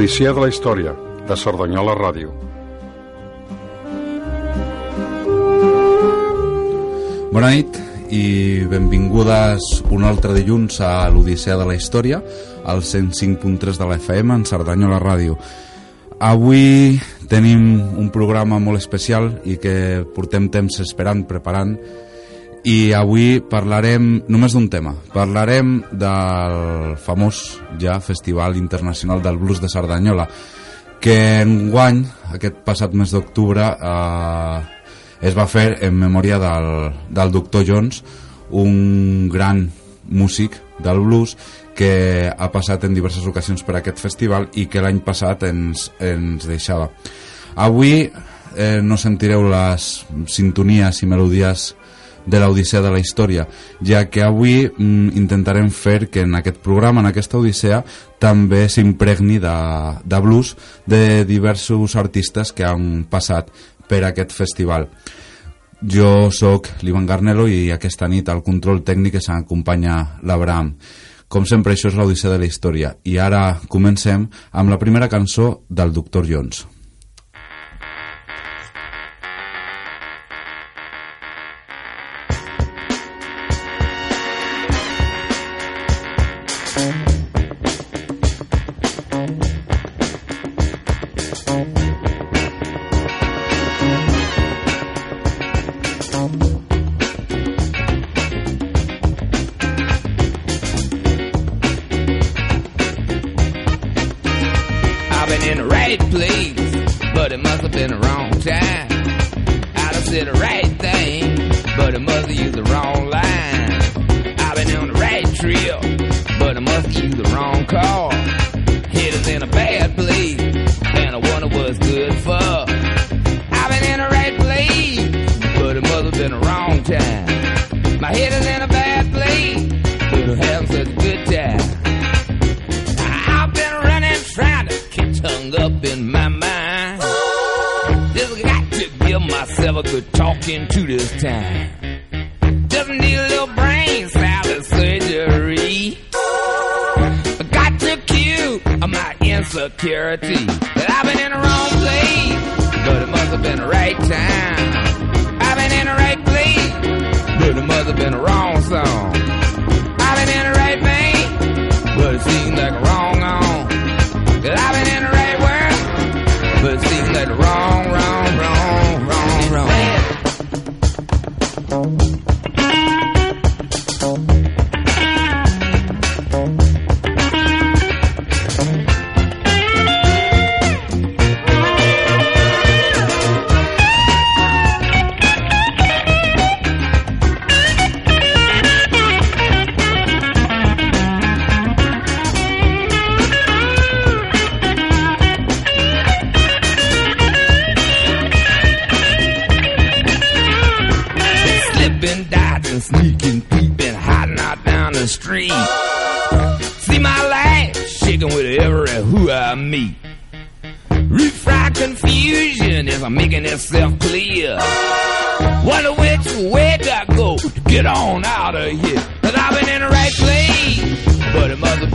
L'Odissea de la Història, de Cerdanyola Ràdio. Bona nit i benvingudes un altre dilluns a l'Odissea de la Història, al 105.3 de la FM en Cerdanyola Ràdio. Avui tenim un programa molt especial i que portem temps esperant, preparant, i avui parlarem només d'un tema. Parlarem del famós ja Festival Internacional del Blues de Cerdanyola, que enguany, aquest passat mes d'octubre, eh, es va fer en memòria del, del doctor Jones, un gran músic del blues que ha passat en diverses ocasions per aquest festival i que l'any passat ens, ens deixava. Avui eh, no sentireu les sintonies i melodies de l'Odissea de la Història, ja que avui mm, intentarem fer que en aquest programa, en aquesta Odissea, també s'impregni de, de blues de diversos artistes que han passat per aquest festival. Jo sóc l'Ivan Garnelo i aquesta nit al control tècnic que s'acompanya l'Abraham. Com sempre, això és l'Odissea de la Història. I ara comencem amb la primera cançó del Dr. Jones. Time. I done said the right thing, but it must used the wrong line. I've been on the right trail, but I must used the wrong car. Good talking to this time. Just need a little brain salad surgery. I got to cure my insecurity. That I've been in the wrong place, but it must have been the right time.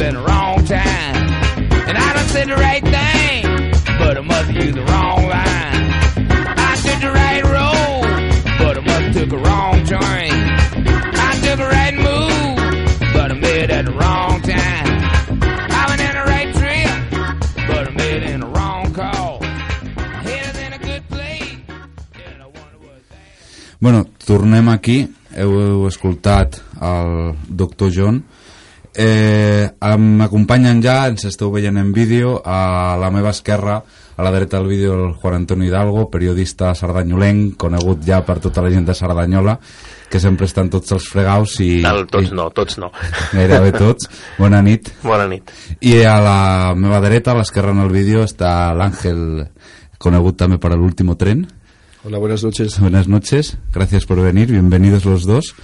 Been the wrong time. And I done said the right thing, but it must used the wrong line. I took the right road, but I must took a wrong turn. I took a right move, but I made it at the wrong time. I've been in the right trip, but I made it in the wrong call. Headed in a good place, and I wonder that. Bueno, tornem aquí. Heu, heu escoltat el Dr. John. Eh, M'acompanyen ja, ens esteu veient en vídeo, a la meva esquerra, a la dreta del vídeo, el Juan Antonio Hidalgo, periodista sardanyolenc, conegut ja per tota la gent de Sardanyola, que sempre estan tots els fregaus i... Del, tots i, no, tots no. Gairebé tots. Bona nit. Bona nit. I a la meva dreta, a l'esquerra en el vídeo, està l'Àngel, conegut també per l'último tren. Hola, buenas noches. Buenas noches, gracias por venir, bienvenidos los dos.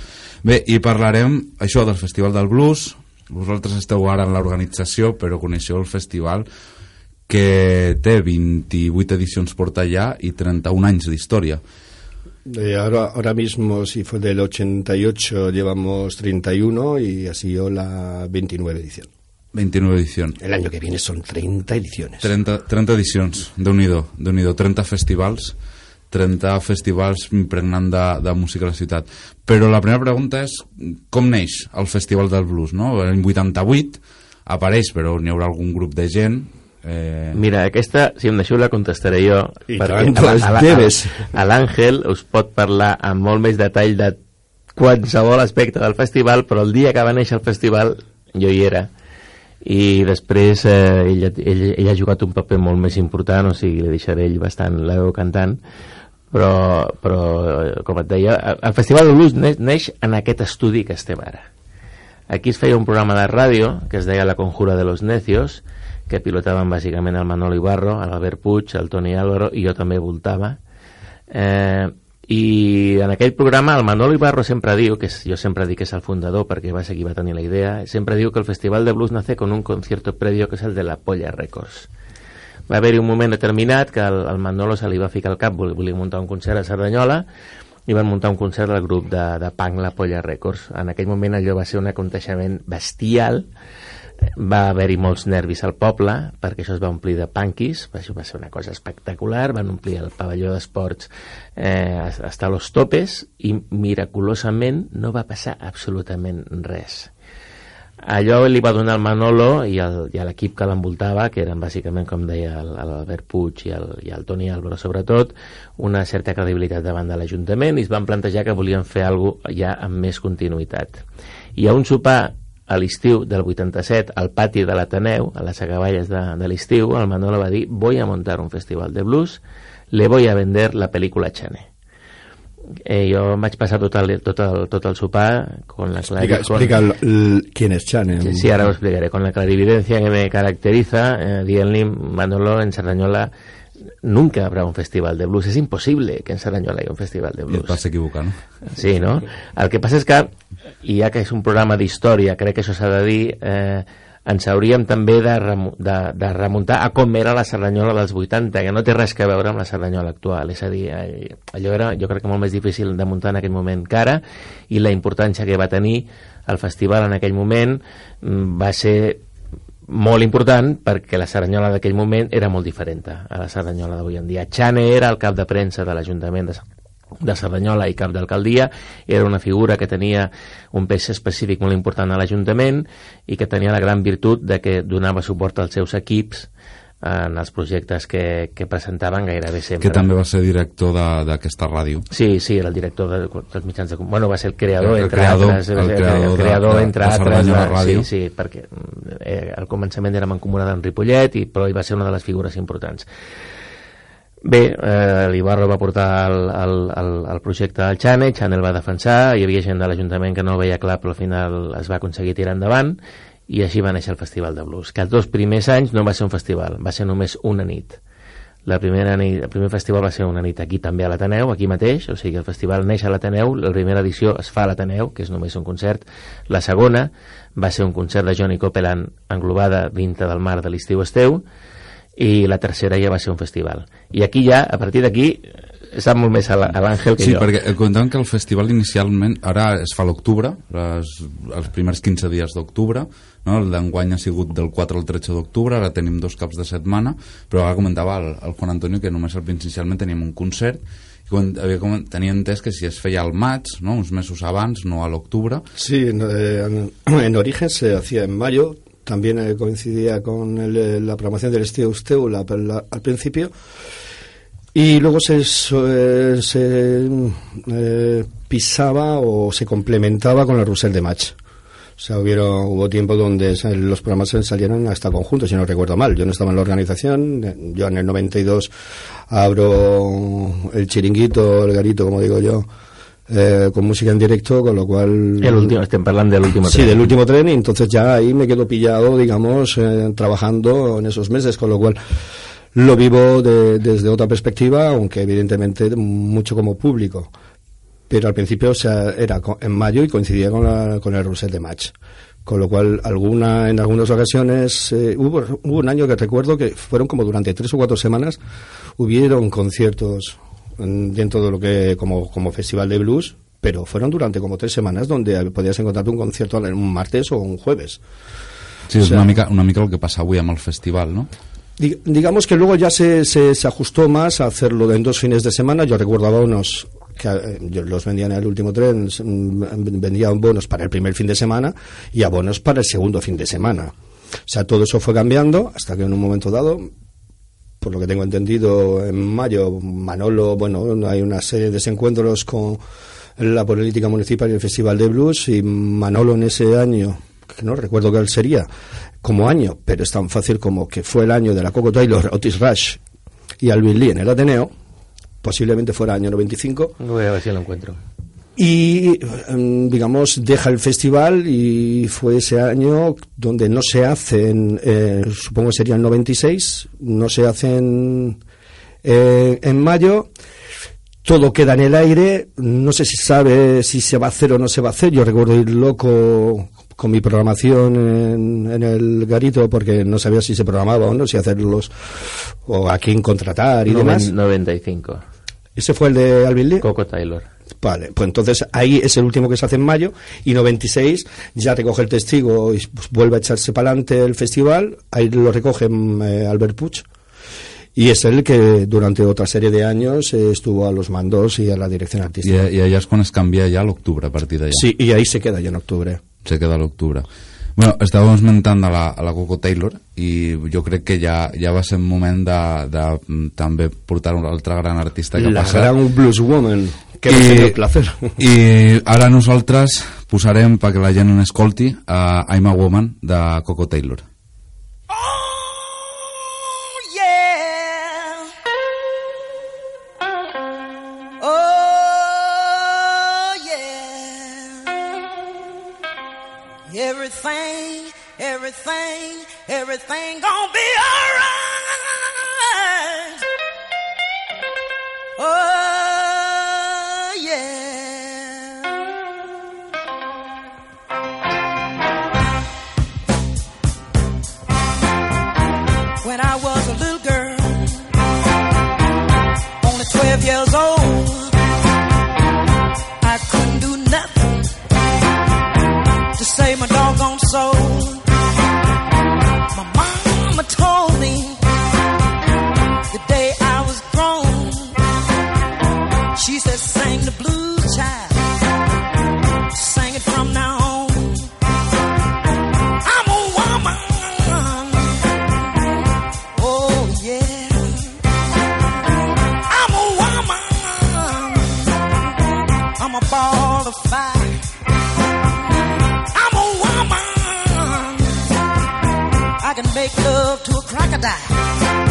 Bé, i parlarem això del Festival del Blues. Vosaltres esteu ara en l'organització, però coneixeu el festival que té 28 edicions porta ja i 31 anys d'història. Eh, ahora, ahora mismo, si fue del 88, llevamos 31 y ha sido la 29 edición. 29 edicions. El año que viene son 30 ediciones. 30, 30 edicions, déu nhi déu nhi 30 festivals 30 festivals impregnant de, de música a la ciutat. Però la primera pregunta és com neix el Festival del Blues, no? En 88 apareix, però n'hi haurà algun grup de gent Eh... Mira, aquesta, si em deixeu, la contestaré jo. I perquè tant, a, a, a l'Àngel us pot parlar amb molt més detall de qualsevol aspecte del festival, però el dia que va néixer el festival jo hi era i després eh, ell, ell, ell ha jugat un paper molt més important, o sigui, li deixaré ell bastant la veu cantant, però, però eh, com et deia, el Festival de Blues neix, neix en aquest estudi que estem ara. Aquí es feia un programa de ràdio que es deia La Conjura de los Necios, que pilotaven bàsicament el Manolo Ibarro, l'Albert Puig, el Toni Álvaro, i jo també voltava. Eh, i en aquell programa el Manolo Ibarro sempre diu, que jo sempre dic que és el fundador perquè va ser qui va tenir la idea, sempre diu que el Festival de Blues nace con un concierto previo que és el de la Polla Records. Va haver-hi un moment determinat que el, el Manolo se li va ficar al cap, volia muntar un concert a Cerdanyola, i van muntar un concert del grup de, de punk La Polla Records. En aquell moment allò va ser un aconteixement bestial, va haver-hi molts nervis al poble perquè això es va omplir de punkies això va ser una cosa espectacular van omplir el pavelló d'esports eh, hasta los topes i miraculosament no va passar absolutament res allò li va donar el Manolo i, el, i l'equip que l'envoltava, que eren bàsicament, com deia l'Albert Puig i el, i el Toni Álvaro sobretot, una certa credibilitat davant de l'Ajuntament i es van plantejar que volien fer alguna ja amb més continuïtat. I a un sopar a l'estiu del 87 al pati de l'Ateneu, a les acaballes de, de l'estiu, el Manolo va dir voy a montar un festival de blues, le voy a vender la pel·lícula Chane. Eh, jo vaig passar tot el, tot el, tot el sopar con la Explica, explica el, el, quién es Chane. Sí, sí, ara ho explicaré. Con la clarividencia que me caracteriza, eh, dient-li Manolo en Cerdanyola nunca habrá un festival de blues. És impossible que en Cerdanyola hi hagi un festival de blues. I et vas equivocar, no? Sí, no? El que passa és que, i ja que és un programa d'història, crec que això s'ha de dir, eh, ens hauríem també de, de, de remuntar a com era la Cerdanyola dels 80, que no té res que veure amb la Cerdanyola actual. És a dir, eh, allò era, jo crec que molt més difícil de muntar en aquell moment que ara, i la importància que va tenir el festival en aquell moment mm, va ser molt important perquè la Cerdanyola d'aquell moment era molt diferent a la Cerdanyola d'avui en dia. Chane era el cap de premsa de l'Ajuntament de, de Cerdanyola i cap d'alcaldia, era una figura que tenia un pes específic molt important a l'Ajuntament i que tenia la gran virtut de que donava suport als seus equips en els projectes que, que presentaven gairebé sempre. Que també va ser director d'aquesta ràdio. Sí, sí, era el director de, dels mitjans de... Bueno, va ser el creador, el, entre creador, altres. El creador, el creador de, entre de, altres. De ràdio. sí, sí, perquè eh, al començament era mancomunada en Ripollet, i, però ell va ser una de les figures importants. Bé, eh, l'Ibarro va portar el, el, el, el projecte al Xane, Xane el va defensar, hi havia gent de l'Ajuntament que no el veia clar, però al final es va aconseguir tirar endavant, i així va néixer el Festival de Blues, que els dos primers anys no va ser un festival, va ser només una nit. La primera nit, el primer festival va ser una nit aquí també a l'Ateneu, aquí mateix, o sigui el festival neix a l'Ateneu, la primera edició es fa a l'Ateneu, que és només un concert, la segona va ser un concert de Johnny Copeland englobada dintre del mar de l'estiu esteu, i la tercera ja va ser un festival. I aquí ja, a partir d'aquí, sap molt més a l'Àngel que sí, jo. Sí, perquè comentàvem que el festival inicialment, ara es fa a l'octubre, els primers 15 dies d'octubre, no? el d'enguany ha sigut del 4 al 13 d'octubre, ara tenim dos caps de setmana, però ara comentava el, el Juan Antonio que només al inicialment teníem un concert, i quan, havia, com, tenia entès que si es feia al maig, ¿no? uns mesos abans, no a l'octubre. Sí, en, en, en origen se hacía en mayo, también eh, coincidía con el, la programación del Estilo Usteu la, la, al principio, y luego se, eh, se eh, pisaba o se complementaba con el Rusel de Match. O sea, hubieron, hubo tiempo donde los programas salieron hasta conjuntos, si no recuerdo mal. Yo no estaba en la organización, yo en el 92 abro el chiringuito, el garito, como digo yo, eh, con música en directo, con lo cual... El último, estén hablando del último tren. Sí, del último tren, y entonces ya ahí me quedo pillado, digamos, eh, trabajando en esos meses, con lo cual lo vivo de, desde otra perspectiva, aunque evidentemente mucho como público. Pero al principio o sea, era en mayo y coincidía con, la, con el Rousset de Match. Con lo cual, alguna, en algunas ocasiones, eh, hubo, hubo un año que recuerdo que fueron como durante tres o cuatro semanas, hubieron conciertos dentro de lo que, como, como festival de blues, pero fueron durante como tres semanas donde podías encontrarte un concierto un martes o un jueves. Sí, és O sea, una mica, una mica el que passa avui amb el festival, no? Dig- Digamos que luego ya se, se, se ajustó más a hacerlo en dos fines de semana. Yo recordaba unos que eh, los vendían en el último tren, mm, vendían bonos para el primer fin de semana y abonos para el segundo fin de semana. O sea, todo eso fue cambiando hasta que en un momento dado, por lo que tengo entendido, en mayo, Manolo, bueno, hay una serie de desencuentros con la política municipal y el Festival de Blues y Manolo en ese año, que no recuerdo cuál sería, como año, pero es tan fácil como que fue el año de la Coco Taylor, Otis Rush y Alvin Lee en el Ateneo, posiblemente fuera año 95, Voy a ver si lo encuentro. Y em, digamos deja el festival y fue ese año donde no se hacen eh, supongo sería el 96 no se hacen eh, en mayo. Todo queda en el aire. No sé si sabe si se va a hacer o no se va a hacer. Yo recuerdo ir loco con mi programación en, en el garito porque no sabía si se programaba o no si hacerlos o a quién contratar y Noven- demás. 95. ese fue el de Alvin Lee. Coco Taylor. Vale, pues entonces ahí es el último que se hace en mayo y 96 ya recoge el testigo y pues, vuelve a echarse para adelante el festival, ahí lo recoge mm, eh, Albert Puig y es el que durante otra serie de años eh, estuvo a los mandos y a la dirección artística. I allà és quan es canvia ja a l'octubre, a partir d'allà. Sí, y ahí se queda ya en octubre. Se queda a l'octubre. Bueno, estàvem esmentant a la, a la Coco Taylor i jo crec que ja, ja va ser un moment de, de mm, també portar un altre gran artista que ha La gran blues woman, que I- hemos tenido el placer. I ara nosaltres posarem perquè la gent en escolti a I'm a Woman de Coco Taylor. Everything, gonna be alright. Oh, yeah. when I was a little girl, only 12 years old. I couldn't do nothing to save my doggone soul. Make love to a crocodile.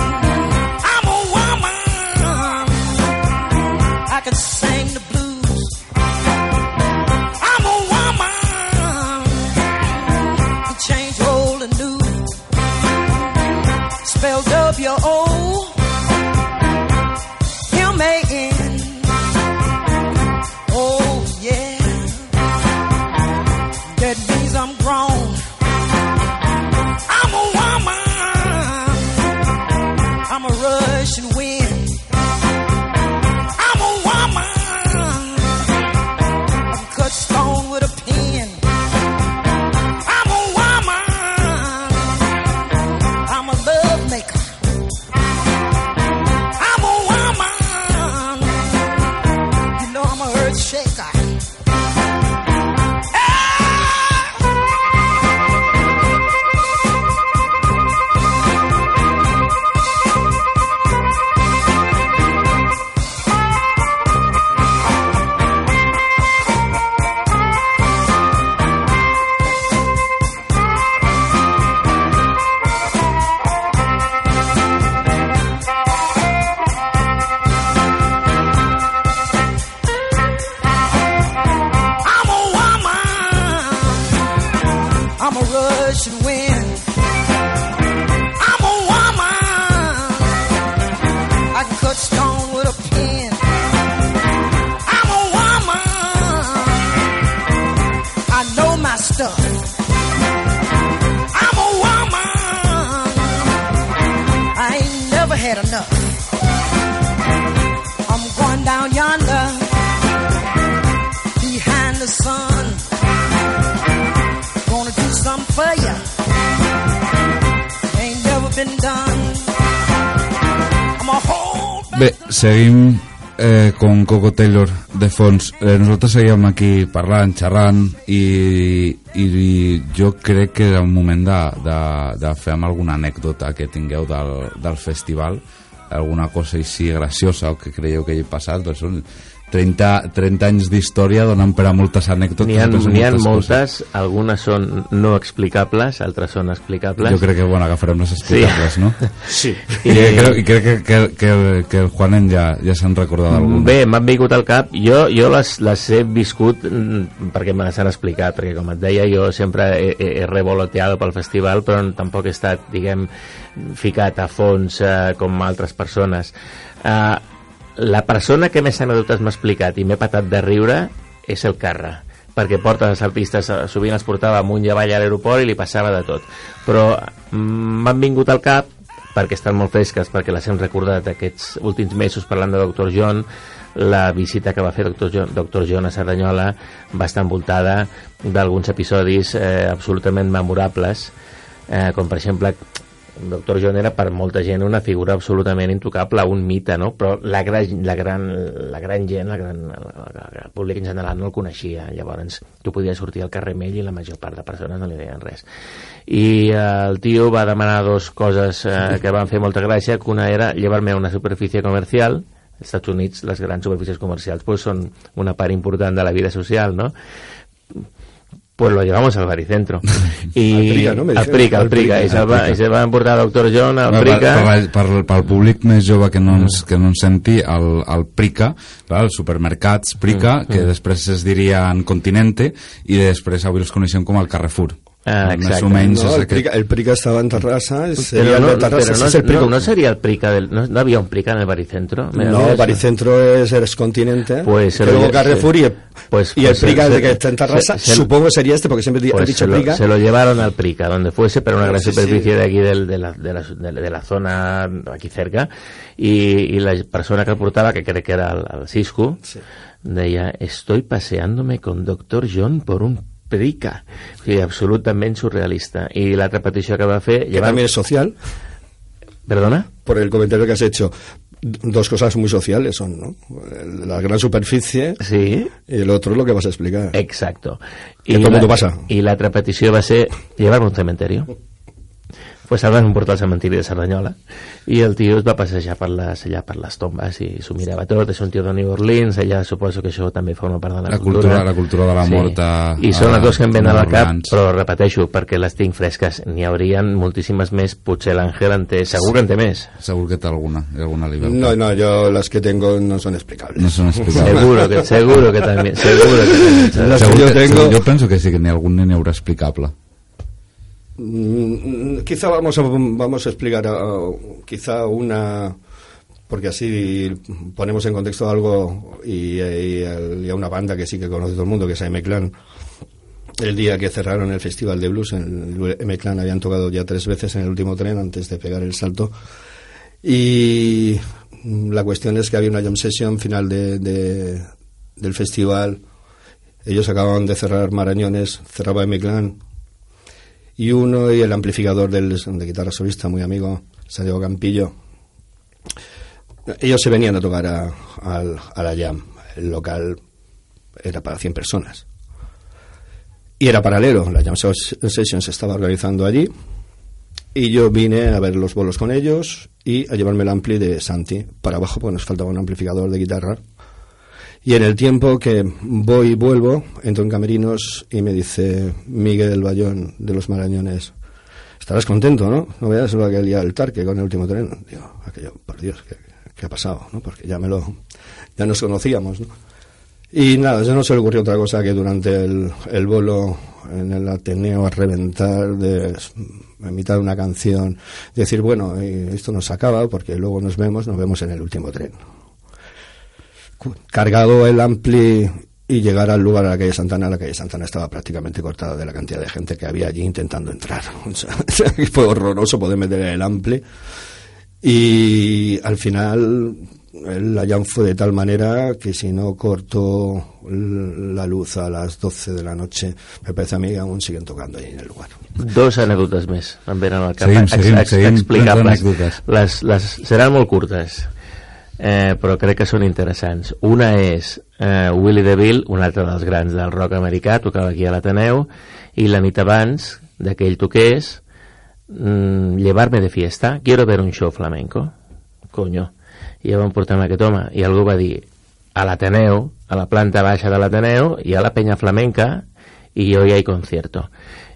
Bé, seguim eh, con Coco Taylor de fons. Eh, nosaltres seguíem aquí parlant, xerrant i, i, i jo crec que era un moment de, de, de fer amb alguna anècdota que tingueu del, del festival alguna cosa així graciosa o que creieu que hi ha passat doncs 30, 30 anys d'història donen per a moltes anècdotes N'hi ha, n'hi ha moltes moltes, algunes són no explicables, altres són explicables. jo crec que bueno, agafarem les explicables no? Sí. I, crec, i crec que, que, que, el, que el Juanen ja, ja se'n recorda d'alguna Bé, m'han vingut al cap. Jo, jo les, les he viscut mm, perquè me les han explicat, perquè com et deia, jo sempre he, he, he revoloteado pel festival, però tampoc he estat, diguem, ficat a fons eh, com altres persones. Eh, la persona que més anècdotes m'ha explicat i m'he patat de riure és el Carra perquè porta els artistes, eh, sovint els portava amunt i avall a l'aeroport i li passava de tot però mm, m'han vingut al cap perquè estan molt fresques, perquè les hem recordat aquests últims mesos parlant de Dr. John la visita que va fer Dr. John, Dr. John a Cerdanyola va estar envoltada d'alguns episodis eh, absolutament memorables eh, com per exemple Dr. John era per molta gent una figura absolutament intocable, un mite, no? però la gran, la gran, la gran gent, la gran, el públic en general no el coneixia, llavors tu podies sortir al carrer amb ell i la major part de persones no li deien res. I eh, el tio va demanar dos coses eh, que van fer molta gràcia, que una era llevar-me a una superfície comercial, als Estats Units les grans superfícies comercials pues, són una part important de la vida social, no? Pues lo llevamos al baricentro. I Al Prica, no? Al Prica, al Prica. I se'l va, se va emportar el doctor John al Per, Prica. per, per, per, públic més jove que no ens, que no ens senti, el, el Prica, els supermercats Prica, que després es dirien Continente, i després avui els coneixem com el Carrefour. Ah, Més exacte. o menys No, és el, aquest... Prica, el Prica estaba en Terrassa, sería Pero el no, Terrassa, ese no, es el Prica. no, no sería el Prica del... No, no había un Prica en el baricentro. No, me- Baricentro es, es continente. Pues se que luego Carrefour se- y, pues- y el pues se- Prica se- de que está en Terrassa, se- se- supongo sería este, porque siempre Pues he dicho se, lo, Prica. se lo llevaron al Prica, donde fuese, pero una gran Sí, sí. superficie de aquí del- de, la, de, la, de, la- de la zona aquí cerca, y, y la persona que el portava, que crec que era el, el Cisco, deia, estoy paseándome con Dr. John por un O sigui, absolutament surrealista. I l'altra petició que va fer... que también es social, Perdona? por el comentario que has hecho. Dos cosas muy sociales son, ¿no? La gran superficie Sí. y el otro lo que vas a explicar. Exacto. Que todo el mundo pasa. I l'altra petició va ser llevar-me a un cementerio. Pues el van portar al cementiri de Cerdanyola. I el tio es va passejar per les, allà per les tombes i s'ho mirava tot, és un tio de New Orleans allà suposo que això també forma part de la, La cultura- la cultura de la mort a- i són les dues que em venen al cap però repeteixo, perquè les tinc fresques. N'hi haurien moltíssimes més, potser l'Àngel en té, segur que en té més. Segur que té alguna, alguna li. No, no, yo las que tengo no son explicables. no són explicables. seguro que, seguro que també seguro que també Las que yo que, tengo- jo penso que sí que n'hi ha algun n'hi haurà explicable. Mm, Quizá vamos a, vamos a explicar ah, quizá una porque así ponemos en contexto algo y, a una banda que sí que conoce todo el mundo que es M-Clan el día que cerraron el festival de blues en M-Clan habían tocado ya tres veces en el último tren antes de pegar el salto. Y mm, la cuestión es que había una jam session final de, de- del festival. Ellos acababan de cerrar Marañones cerraba M-Clan y uno y el amplificador del, de guitarra solista, muy amigo, Santiago Campillo. Ellos se venían a tocar a, al- a la Jam. El local era para 100 personas. Y era paralelo, la Jam Ses- Session se estaba organizando allí. Y yo vine a ver los bolos con ellos y a llevarme el ampli de Santi para abajo, porque nos faltaba un amplificador de guitarra. Y en el tiempo que voy y vuelvo, entro en camerinos y me dice Miguel del Bayón de los Marañones, estarás contento, ¿no? No veas lo que el Tarque con el último tren. Digo, aquello, por Dios, ¿qué, qué ha pasado? ¿no? Porque ya me lo, ya nos conocíamos, ¿no? Y nada, eso no se le ocurrió otra cosa que durante el, el bolo en el Ateneo a reventar de, en mitad de una canción, decir, bueno, eh, esto nos acaba porque luego nos vemos, nos vemos en el último tren cargado el ampli y llegar al lugar a la calle Santana, la calle Santana estaba prácticamente cortada de la cantidad de gente que había allí intentando entrar. O sea, fue horroroso poder meter el ampli. Y al final el la jam fue de tal manera que si no cortó la luz a las 12 de la noche, me parece a mí que aún siguen tocando ahí en el lugar. Dos anècdotes més em venen al cap. Seguim, seguim, seguim, anècdotes. Les, les seran molt curtes. Eh, però crec que són interessants. Una és eh, Willie DeVille, un altre dels grans del rock americà, tocava aquí a l'Ateneu, i la nit abans d'aquell toqués, mm, llevar-me de fiesta, quiero ver un show flamenco. Coño. I ja vam portar amb aquest home, i algú va dir, a l'Ateneu, a la planta baixa de l'Ateneu, hi ha la penya flamenca, i jo hi ha concierto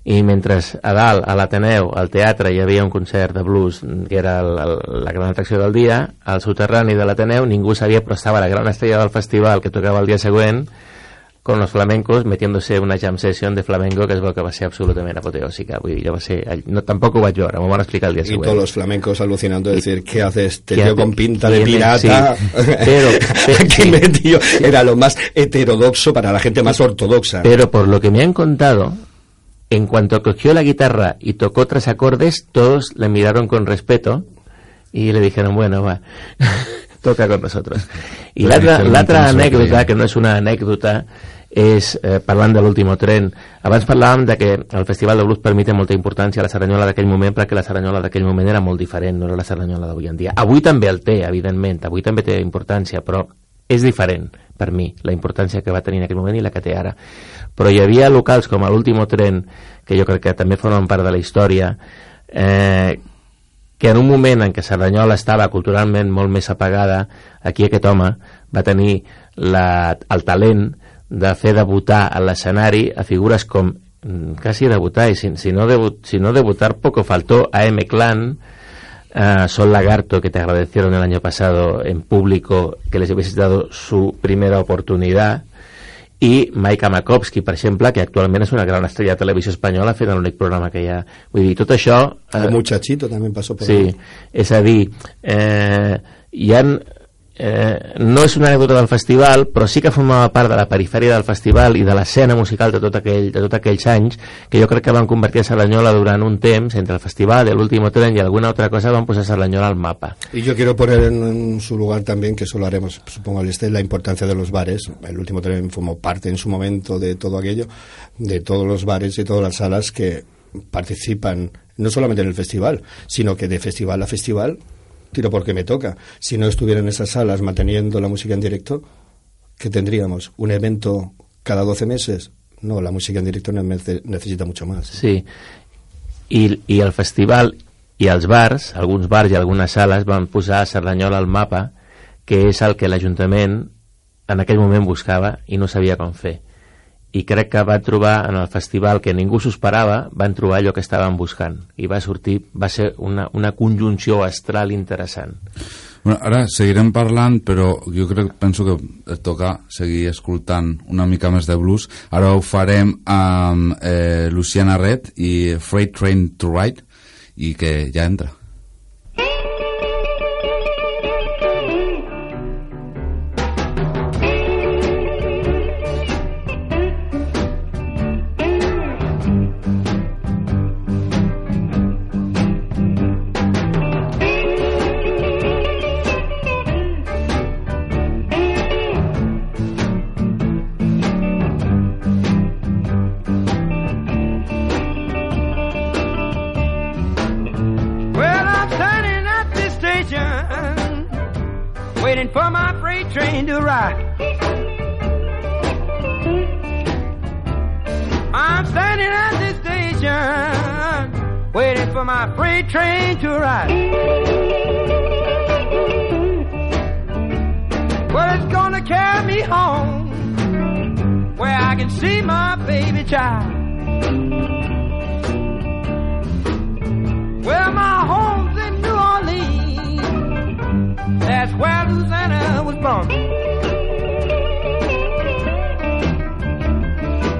i mentre a dalt, a l'Ateneu, al teatre, hi havia un concert de blues que era el, el, la gran atracció del dia, al soterrani de l'Ateneu ningú sabia, però estava la gran estrella del festival que tocava el dia següent con los flamencos metiéndose una jam session de flamenco que es veu que va ser absolutament apoteòsica vull dir, va ser, no, tampoc ho vaig veure m'ho van explicar el dia Y següent todos los flamencos alucinando, Y- decir, ¿qué hace este ¿Qué tío hace? con pinta de pirata? sí. Pero- pero- Aquí sí. Era lo más heterodoxo para la gente más ortodoxa. Pero por lo que me han contado, en cuanto cogió la guitarra y tocó tres acordes, todos le miraron con respeto y le dijeron, bueno, va, toca con nosotros. I Però l'altra dijeron l'altra que no anècdota, que és una anècdota, és, eh, parlant de l'últim tren, abans parlàvem de que el Festival de Blues permite molta importància a la Cerdanyola d'aquell moment perquè la Cerdanyola d'aquell moment era molt diferent, no era la Cerdanyola d'avui en dia. Avui també el té, evidentment, avui també té importància, però és diferent per mi la importància que va tenir en aquell moment i la que té ara. Però hi havia locals com a l'últim tren, que jo crec que també formen part de la història, eh, que en un moment en què Cerdanyola estava culturalment molt més apagada, aquí aquest home va tenir la, el talent de fer debutar a l'escenari a figures com mm, quasi debutar, y si, si, no debut, si no debutar poco faltó a M. Clan, a Sol Lagarto, que te agradecieron el año pasado en público que les hubiese dado su primera oportunidad, i Maika Makovsky, per exemple, que actualment és una gran estrella de televisió espanyola fent l'únic programa que hi ha. Vull dir, tot això... El muchachito también pasó por Sí, és a dir, eh, hi han, eh, no és una anècdota del festival, però sí que formava part de la perifèria del festival i de l'escena musical de tot, aquell, de tot aquells anys, que jo crec que van convertir a Cerdanyola durant un temps, entre el festival, l'último tren i alguna altra cosa, van posar Cerdanyola al mapa. Y yo quiero poner en, en su lugar también, que eso lo haremos, supongo, al este, la importancia de los bares. El último tren formó parte en su momento de todo aquello, de todos los bares y todas las salas que participan, no solamente en el festival, sino que de festival a festival, tiro porque me toca. Si no estuvieran esas salas manteniendo la música en directo, ¿qué tendríamos? ¿Un evento cada 12 meses? No, la música en directo nece- necesita mucho más. Sí. I, I el festival i els bars, alguns bars i algunes sales van posar a Cerdanyola al mapa, que és el que l'Ajuntament en aquell moment buscava i no sabia com fer. I crec que van trobar en el festival que ningú s'ho esperava, van trobar allò que estaven buscant. I va sortir, va ser una, una conjunció astral interessant. Bueno, ara seguirem parlant, però jo crec, penso que et toca seguir escoltant una mica més de blues. Ara ho farem amb eh, Luciana Red i Freight Train to Ride, i que ja entra. Train to arrive. Well, it's gonna carry me home, where I can see my baby child. Well, my home's in New Orleans. That's where Louisiana was born.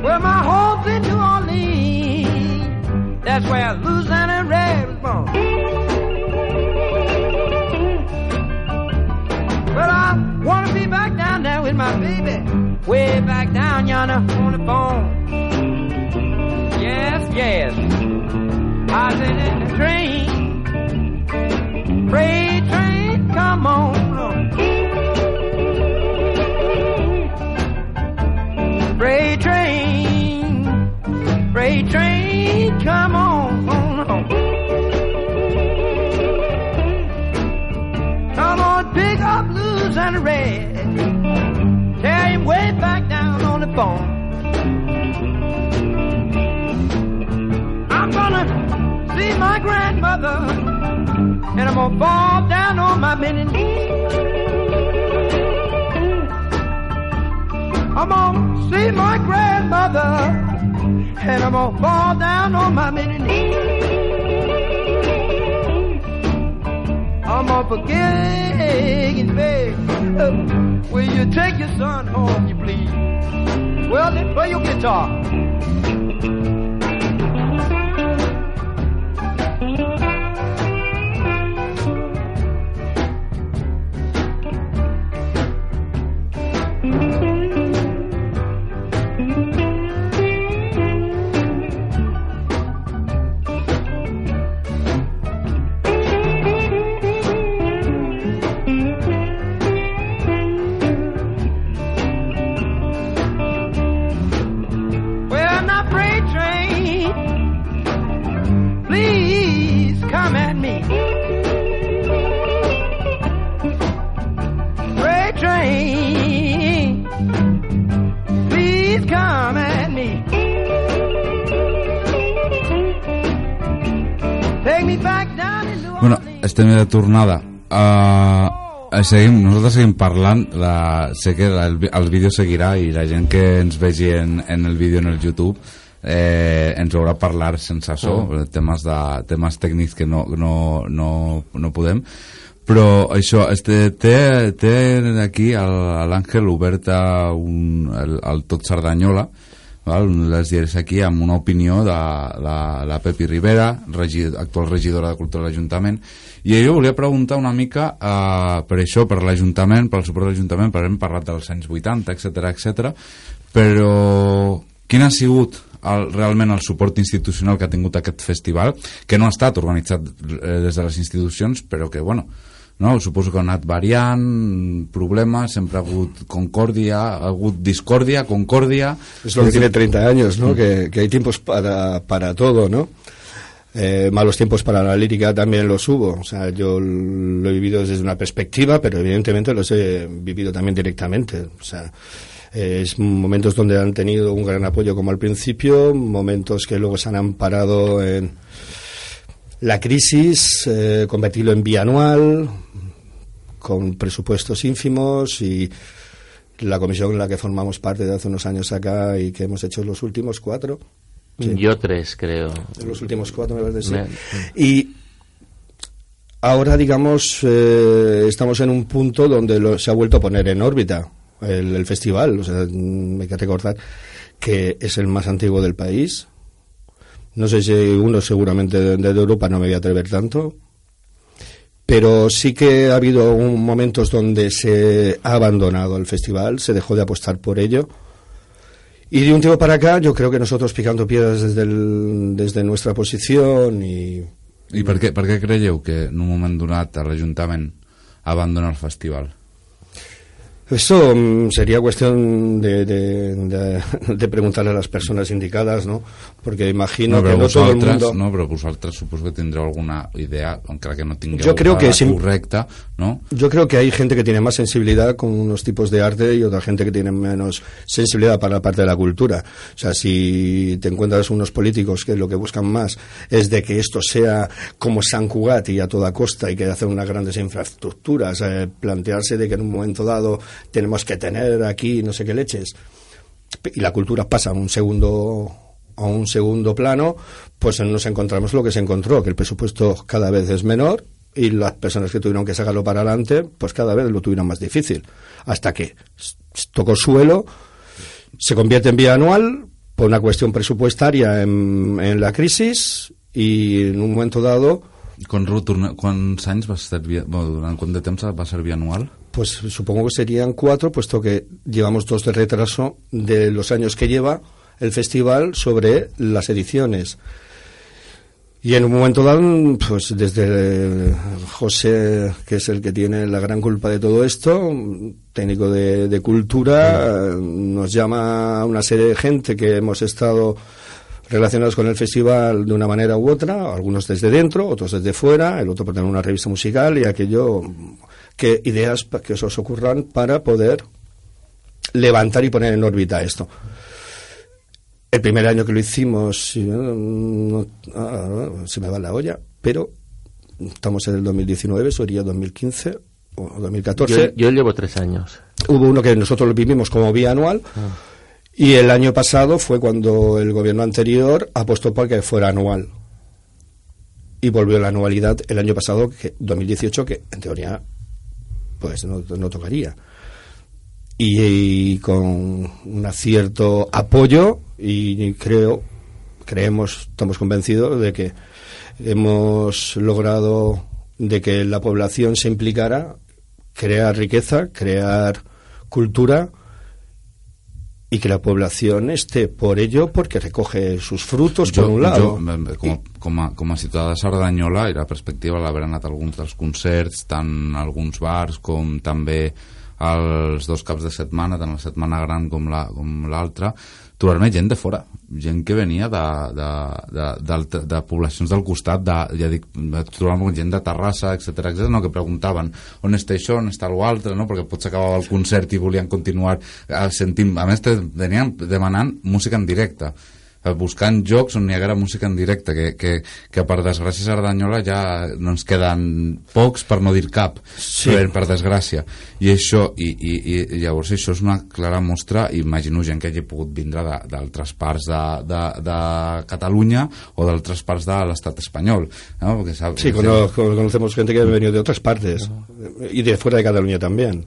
Well, my home's in New Orleans. That's where Louisiana Red Way back down yonder on the phone. Yes, yes. I was in the train. Bone. I'm gonna see my grandmother, and I'm gonna fall down on my bending knee. I'm gonna see my grandmother, and I'm gonna fall down on my bending knee. I'm gonna forget and beg. Will you take your son home, you please? Well, then play your guitar. Estem de tornada. Uh, seguim, nosaltres seguim parlant. La, sé que el, vi- el vídeo seguirà i la gent que ens vegi en, en el vídeo en el YouTube eh, ens haurà parlar sense so, Mm. temes, de, temes tècnics que no, no, no, no podem. Però això, este, té, té aquí l'Àngel oberta un, el, el Tot Cerdanyola, val? dels diaris aquí amb una opinió de, de la Pepi Rivera, regi, actual regidora de Cultura de l'Ajuntament, i jo volia preguntar una mica eh, per això, per l'Ajuntament, pel suport de l'Ajuntament, perquè hem parlat dels anys 80, etc etc. però quin ha sigut el, realment el suport institucional que ha tingut aquest festival, que no ha estat organitzat eh, des de les institucions, però que, bueno, no? suposo que ha anat variant, problemes, sempre ha hagut concòrdia, ha hagut discòrdia, concòrdia... Es lo que tiene 30 años, ¿no? Que, que hay tiempos para, para todo, ¿no? Eh, malos tiempos para la lírica también los hubo. O sea, yo lo he vivido desde una perspectiva, pero evidentemente los he vivido también directamente. O sea, eh, es momentos donde han tenido un gran apoyo como al principio, momentos que luego se han amparado en la crisis, eh, convertirlo en bianual, con presupuestos ínfimos y la comisión en la que formamos parte de hace unos años acá y que hemos hecho los últimos cuatro. Sí. Yo tres, creo. De los últimos cuatro, me parece. sí. Me- Y ahora, digamos, eh, estamos en un punto donde lo- se ha vuelto a poner en órbita el, el festival. O sea, mm, hay que recordar que es el más antiguo del país. No sé si uno seguramente de, de Europa no me voy a atrever tanto. Pero sí que ha habido un- momentos donde se ha abandonado el festival, se dejó de apostar por ello. Y de un tiempo para acá, yo creo que nosotros picando piedras desde, el- desde nuestra posición y I per què, per què creieu que en un moment donat l'Ajuntament abandona el festival? Eso mm, sería cuestión de, de, de- de preguntarle a las personas indicadas, ¿no? Porque imagino que no todo el vosaltres, mundo... no, però vosaltres suposo que tindreu alguna idea, encara que no tingueu creo que la correcta, no? Yo creo que hay gente que tiene más sensibilidad con unos tipos de arte y otra gente que tiene menos sensibilidad para la parte de la cultura. O sea, si te encuentras unos políticos que lo que buscan más es de que esto sea como San Cugat y a toda costa y que hacer unas grandes infraestructuras, eh, plantearse de que en un momento dado tenemos que tener aquí no sé qué leches y la cultura pasa a un segundo a un segundo plano, pues nos encontramos lo que se encontró, que el presupuesto cada vez es menor y las personas que tuvieron que sacarlo para adelante, pues cada vez lo tuvieron más difícil. Hasta que tocó suelo, se convierte en vía anual por una cuestión presupuestaria en, en la crisis y en un momento dado Quan, retorna, quants anys va servir, bueno, durant quant de temps va servir anual? Pues supongo que serían cuatro, puesto que llevamos dos de retraso de los años que lleva el festival sobre las ediciones. Y en un momento dado, pues desde José, que es el que tiene la gran culpa de todo esto, técnico de, cultura, nos llama a una serie de gente que hemos estado relacionados con el festival de una manera u otra, algunos desde dentro, otros desde fuera, el otro por tener una revista musical y aquello que ideas que se os ocurran para poder levantar y poner en órbita esto. El primer año que lo hicimos, no- no- ah, se me va la olla, pero estamos en el 2019, sería 2015 o Yo, 2014. yo llevo tres años. Hubo uno que nosotros lo vivimos como vía anual y el año pasado fue cuando el gobierno anterior apostó para que fuera anual. Y volvió la anualidad el año pasado, que 2018, que en teoría pues no, no tocaría. Y, y con un cierto apoyo y creo, creemos, estamos convencidos de que hemos logrado de que la población se implicara, crear riqueza, crear cultura y que la población esté por ello porque recoge sus frutos por un lado. Jo, com, a, com, a, com a ciutadà de Cerdanyola i la perspectiva l'haver anat a alguns dels concerts tant alguns bars com també els dos caps de setmana tant la setmana gran com la- com l'altra trobar-me gent de fora gent que venia de, de, de, de, de poblacions del costat de, ja dic, trobar gent de Terrassa etc etc no, que preguntaven on està això, on està l'altre no? perquè potser acabava el concert i volien continuar eh, sentint, a més venien demanant música en directe buscant jocs on hi haguera música en directe que, que, que per desgràcia a Cerdanyola ja no ens queden pocs per no dir cap Sí. per, per desgràcia i això i, i, i llavors això és una clara mostra imagino gent que hagi pogut vindre d'altres parts de, de, de Catalunya o d'altres parts de l'estat espanyol no? Perquè sap, Sí, cono- conocemos gente que ha venido de otras partes y de fuera de Cataluña también.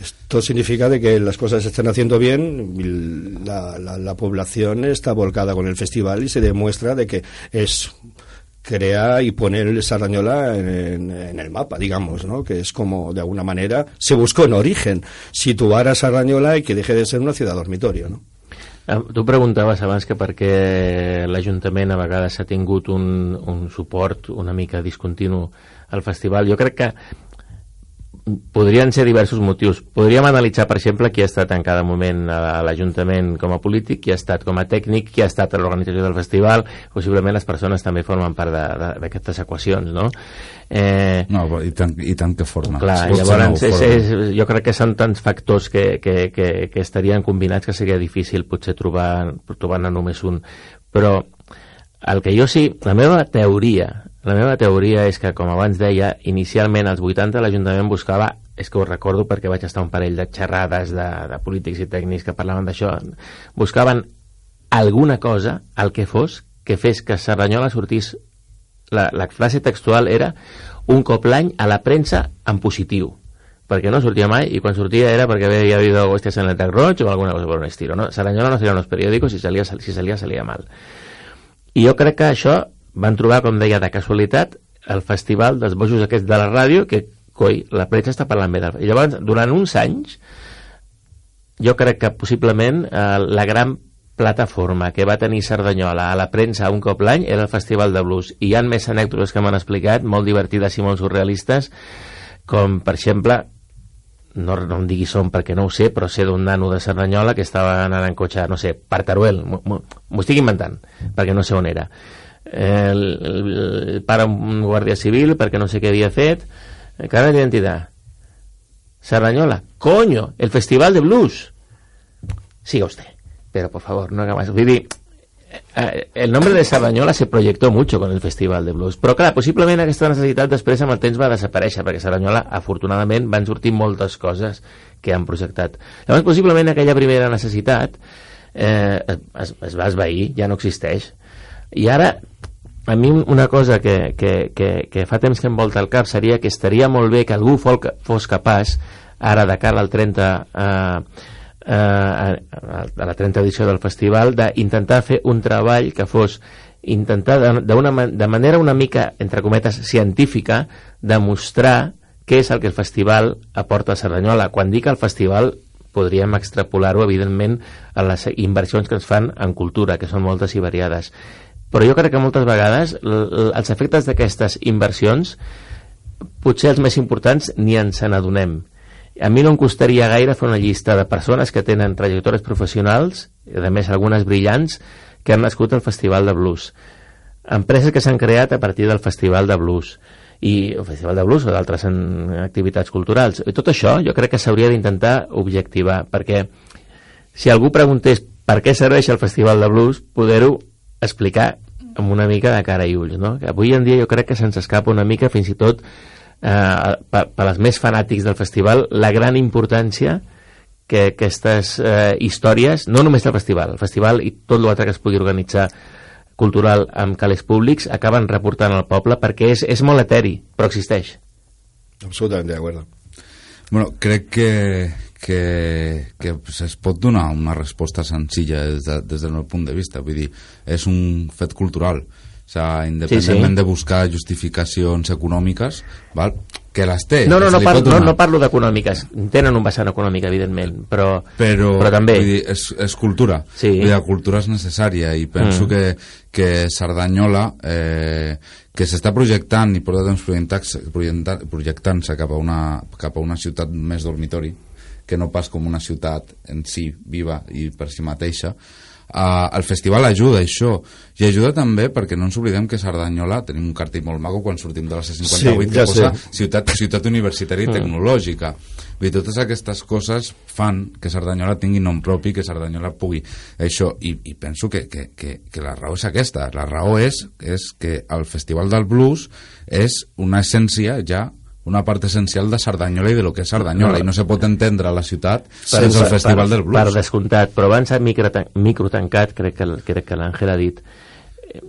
Esto significa de que las cosas se están haciendo bien, la, la- la población está volcada con el festival y se demuestra de que es crear y poner el Sardañola en, en- en el mapa, digamos, ¿no? Que es como, de alguna manera, se buscó en origen situar a Sardañola y que deje de ser una ciudad dormitorio, ¿no? Eh, Tu preguntaves abans que per què l'Ajuntament a vegades ha tingut un, un suport una mica discontinu al festival. Jo crec que podrien ser diversos motius. Podríem analitzar, per exemple, qui ha estat en cada moment a l'Ajuntament com a polític, qui ha estat com a tècnic, qui ha estat a l'organització del festival, possiblement les persones també formen part d'aquestes equacions, no? Eh, no, i, tant, i tant que forma Clar, Si llavors tenir-ho és, és, jo crec que són tants factors que, que, que, que estarien combinats que seria difícil potser trobar, trobar-ne només un. Però el que jo sí, la meva teoria, la meva teoria és que, com abans deia, inicialment als 80 l'Ajuntament buscava, és que ho recordo perquè vaig estar un parell de xerrades de, de polítics i tècnics que parlaven d'això, buscaven alguna cosa, el que fos, que fes que Cerdanyola sortís. La, la frase textual era un cop l'any a la premsa en positiu perquè no sortia mai i quan sortia era perquè havia habido hostias en el Tac Roig o alguna cosa por un estilo no? Saranyona no salía en los periódicos i salía, si salía, salía mal. I jo crec que això van trobar, com deia, de casualitat el festival dels bojos aquests de la ràdio que, coi, la premsa està parlant bé. I llavors, durant uns anys jo crec que possiblement eh, la gran plataforma que va tenir Cerdanyola a la premsa un cop l'any era el Festival de Blues i hi ha més anècdotes que m'han explicat molt divertides i molt surrealistes com per exemple no, no em digui som perquè no ho sé però sé d'un nano de Cerdanyola que estava anant en cotxe, no sé, per m'ho m'ho estic inventant perquè no sé on era el, el, el pare un guàrdia civil perquè no sé què havia fet eh, cara d'identitat Sardañola, coño, el festival de blues. Siga usted, pero por favor, no haga más. Vull dir, eh, el nombre de Sardañola se proyectó mucho con el festival de blues, però clar, possiblement aquesta necessitat després amb el temps va desaparèixer, perquè Sardanyola, afortunadament, van sortir moltes coses que han projectat. Llavors, possiblement aquella primera necessitat eh, es, es va esvair, ja no existeix. I ara, a mi una cosa que, que, que, que fa temps que em volta al cap seria que estaria molt bé que algú fos capaç ara de cara al 30 eh, eh, a, la 30 edició del festival d'intentar fer un treball que fos intentar de, de, una, de manera una mica entre cometes científica demostrar què és el que el festival aporta a Cerdanyola. Quan dic el festival podríem extrapolar-ho evidentment a les inversions que es fan en cultura que són moltes i variades però jo crec que moltes vegades els efectes d'aquestes inversions potser els més importants ni ens n'adonem a mi no em costaria gaire fer una llista de persones que tenen trajectòries professionals, a més algunes brillants, que han nascut al Festival de Blues. Empreses que s'han creat a partir del Festival de Blues. i el Festival de Blues o d'altres activitats culturals. I tot això jo crec que s'hauria d'intentar objectivar, perquè si algú preguntés per què serveix el Festival de Blues, poder-ho explicar amb una mica de cara i ulls, no? Que avui en dia jo crec que se'ns escapa una mica, fins i tot eh, per, per als més fanàtics del festival, la gran importància que aquestes eh, històries, no només del festival, el festival i tot l'altre que es pugui organitzar cultural amb calés públics, acaben reportant al poble perquè és, és molt eteri, però existeix. Absolutamente de acuerdo. Bueno, crec que, que, que es pot donar una resposta senzilla des, de, des del meu punt de vista. Vull dir, és un fet cultural. O sigui, independentment sí. de buscar justificacions econòmiques, val? que les té. No, no, no, se li par pot no, no parlo d'econòmiques. Tenen un vessant econòmic, evidentment, però, però, però també... vull dir, és, és cultura Sí. Vull dir, la cultura és necessària i penso Mm. que, que Cerdanyola eh, que s'està projectant i porta temps projectant-se projectant, projectant cap, a una, cap a una ciutat més dormitori que no pas com una ciutat en si viva i per si mateixa Uh, el festival ajuda això. I ajuda també perquè no ens oblidem que Cerdanyola tenim un cartell molt maco quan sortim de la C58 Sí, que ja posa sé. ciutat, ciutat universitària i tecnològica. Vull dir, totes aquestes coses fan que Cerdanyola tingui nom propi, que Cerdanyola pugui això, i, i penso que, que, que, que la raó és aquesta, la raó és, és que el Festival del Blues és una essència ja una part essencial de Cerdanyola i de lo que és Cerdanyola, i no se pot entendre la ciutat sense el Festival per, del Per Blues. descomptat, però abans de micro, micro tancat, crec que, crec que l'Àngel ha dit eh,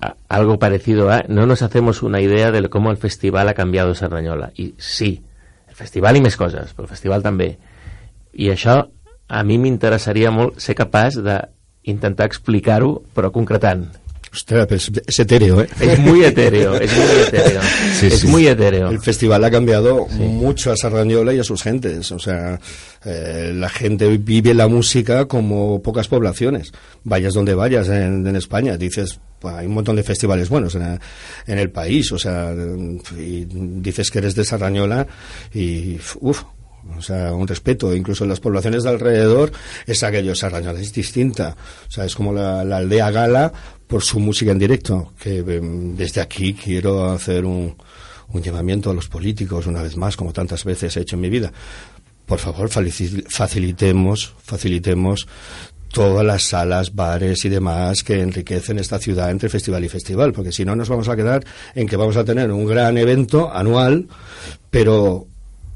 a- algo parecido a no nos hacemos una idea de cómo el festival ha cambiado Cerdanyola. I sí, el festival i més coses, però el festival també. I això a mi m'interessaria molt ser capaç d'intentar explicar-ho, però concretant. Pues es etéreo, ¿eh? Es muy etéreo, es muy etéreo. Sí, es sí. muy etéreo. El festival ha cambiado mucho a Sardañola y a sus gentes. O sea, eh, la gente vive la música como pocas poblaciones. Vayas donde vayas en, en España, dices, "Pues hay un montón de festivales buenos en, en el país. O sea, y dices que eres de Sardañola y, uff, o sea, un respeto. Incluso en las poblaciones de alrededor es aquello, Sardañola es distinta. O sea, es como la, la aldea gala por su música en directo. Que em, desde aquí quiero hacer un, un llamamiento a los políticos, una vez más, como tantas veces he hecho en mi vida. Por favor, facilitemos, facilitemos todas las salas, bares y demás que enriquecen esta ciudad entre festival y festival, porque si no nos vamos a quedar en que vamos a tener un gran evento anual, pero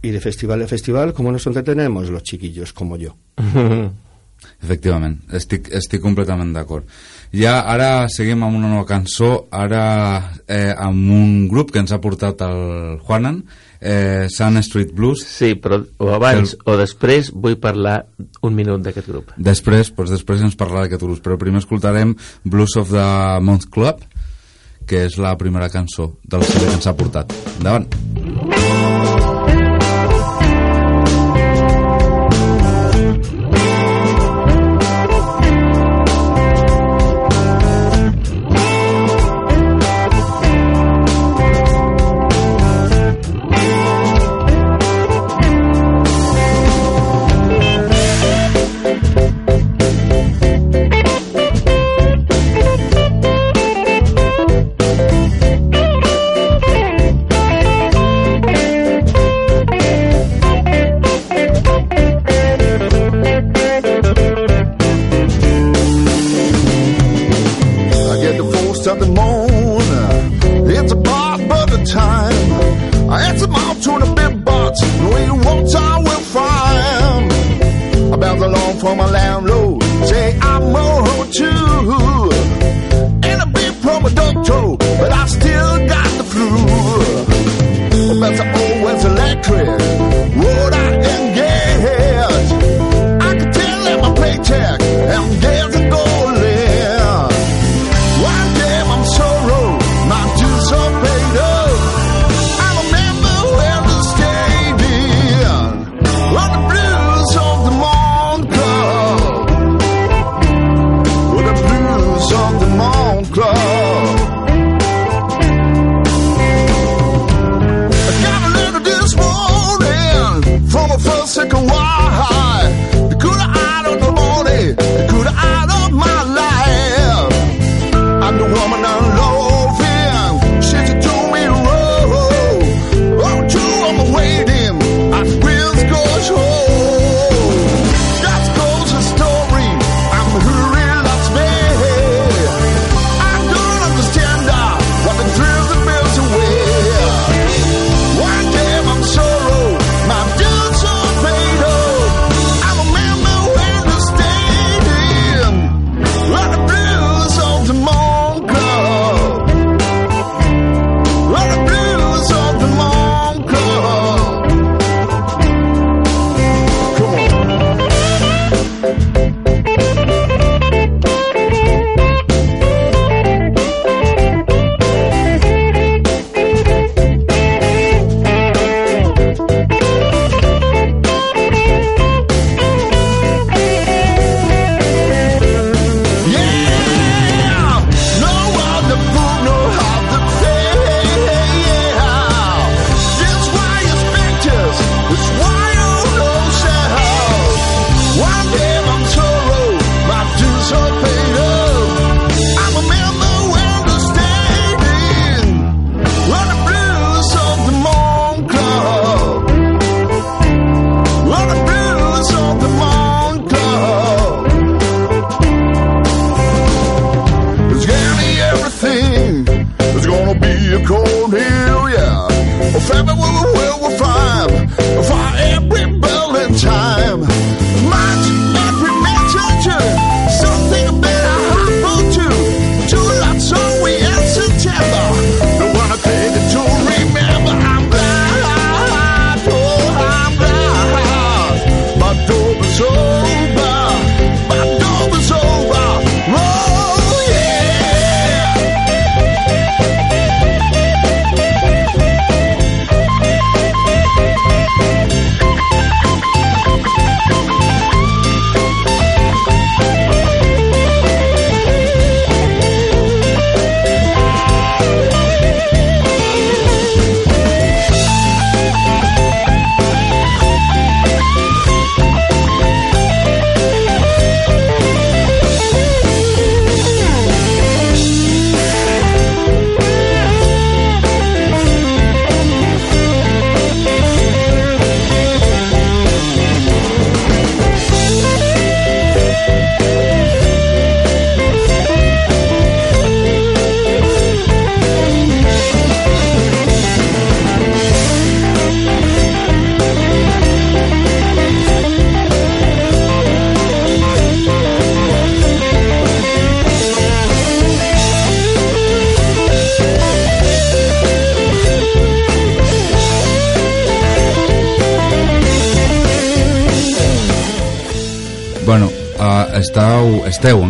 y de festival a festival, ¿cómo nos entretenemos los chiquillos como yo? Efectivament, estic, estic completament d'acord. Ja ara seguim amb una nova cançó, ara eh, amb un grup que ens ha portat el Juanan, eh, Sun Street Blues. Sí, però o abans o després vull parlar un minut d'aquest grup. Després, doncs després ens parlarà d'aquest grup, però primer escoltarem Blues of the Month Club, que és la primera cançó del CD que ens ha portat. Endavant. I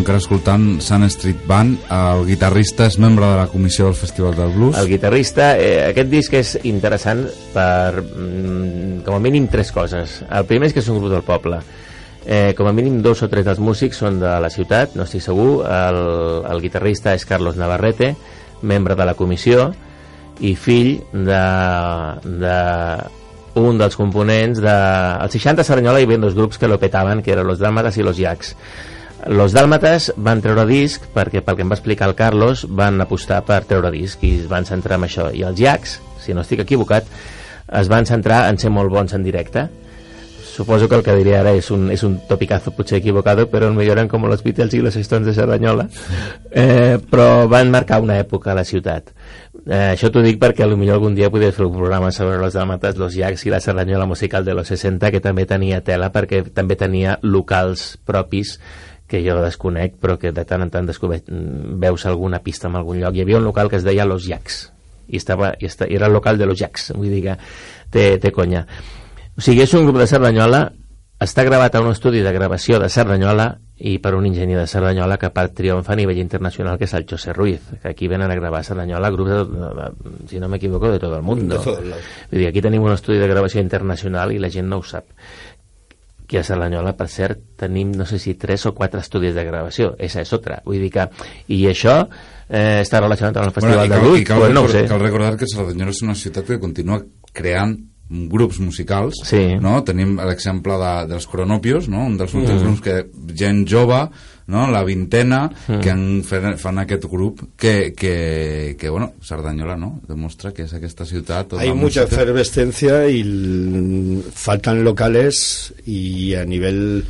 encara escoltant Sun Street Band. El guitarrista és membre de la comissió del Festival del Blues. El guitarrista, eh, aquest disc és interessant per, mm, com a mínim, tres coses. El primer és que és un grup del poble. Eh, com a mínim dos o tres dels músics són de la ciutat, no estic segur. El, el guitarrista és Carlos Navarrete, membre de la comissió i fill de, de un dels components de... Al 60 a Cerdanyola hi havia dos grups que lo petaven, que eren los Dálmatas i los Jacks. Los Dálmatas van treure disc perquè, pel que em va explicar el Carlos, van apostar per treure disc i es van centrar en això. I els Jacks, si no estic equivocat, es van centrar en ser molt bons en directe. Suposo que el que diré ara és un, és un topicazo potser equivocado, però no eren com los Beatles i los Stones de Cerdanyola. Eh, però van marcar una època a la ciutat. Eh, això t'ho dic perquè potser algun dia podries fer un programa sobre los dàmates, los llacs i la Cerdanyola musical de los 60 que també tenia tela perquè també tenia locals propis que jo desconec però que de tant en tant descobert, veus alguna pista en algun lloc. Hi havia un local que es deia Los Llacs i, estava, i esta, era el local de Los Llacs, vull dir que té, té conya. O sigui, és un grup de Cerdanyola està gravat a un estudi de gravació de Cerdanyola i per un enginyer de Cerdanyola que part triomfa a nivell internacional que és el José Ruiz que aquí venen a gravar a Cerdanyola grups de, de, de, si no m'equivoco de tot el món. Vull dir, aquí tenim un estudi de gravació internacional i la gent no ho sap que a Cerdanyola, per cert, tenim no sé si tres o quatre estudis de gravació esa és otra, vull dir que i això eh, està relacionat amb el Festival de cal, Luz i cal, pues no ho recordar, sé cal recordar que Cerdanyola és una ciutat que continua creant grups musicals Sí. no? tenim l'exemple de, dels Cronopios no? un dels últims Mm. grups que gent jove no? la vintena Mm. que han, fan, fan aquest grup que, que, que bueno, Cerdanyola no? demostra que és aquesta ciutat Hay mucha música- efervescencia y l- faltan locales y a nivel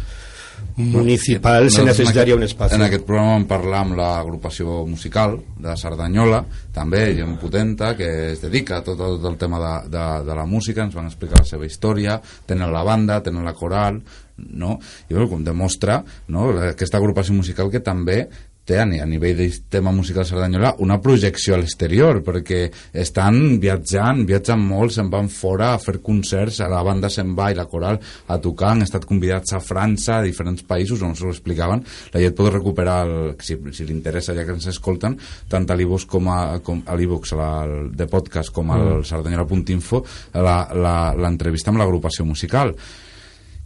municipal se en necesitaria aquest- un espacio. En aquest programa vam parlar amb l'agrupació musical de Cerdanyola, també gent potenta que es dedica a tot el, tot el tema de, de, de la música, ens van explicar la seva història, tenen la banda, tenen la coral, no? i bueno, com demostra no? aquesta agrupació musical que també té a ni- a nivell de tema musical Cerdanyola una projecció a l'exterior perquè estan viatjant, viatgen molt se'n van fora a fer concerts a la banda se'n va i la coral a tocar han estat convidats a França, a diferents països on s'ho explicaven, la gent pot recuperar el, si, si li interessa ja que ens escolten tant a l'e-books com a, com a el- de podcast com al Mm. sardanyola.info la- la- l'entrevista amb l'agrupació musical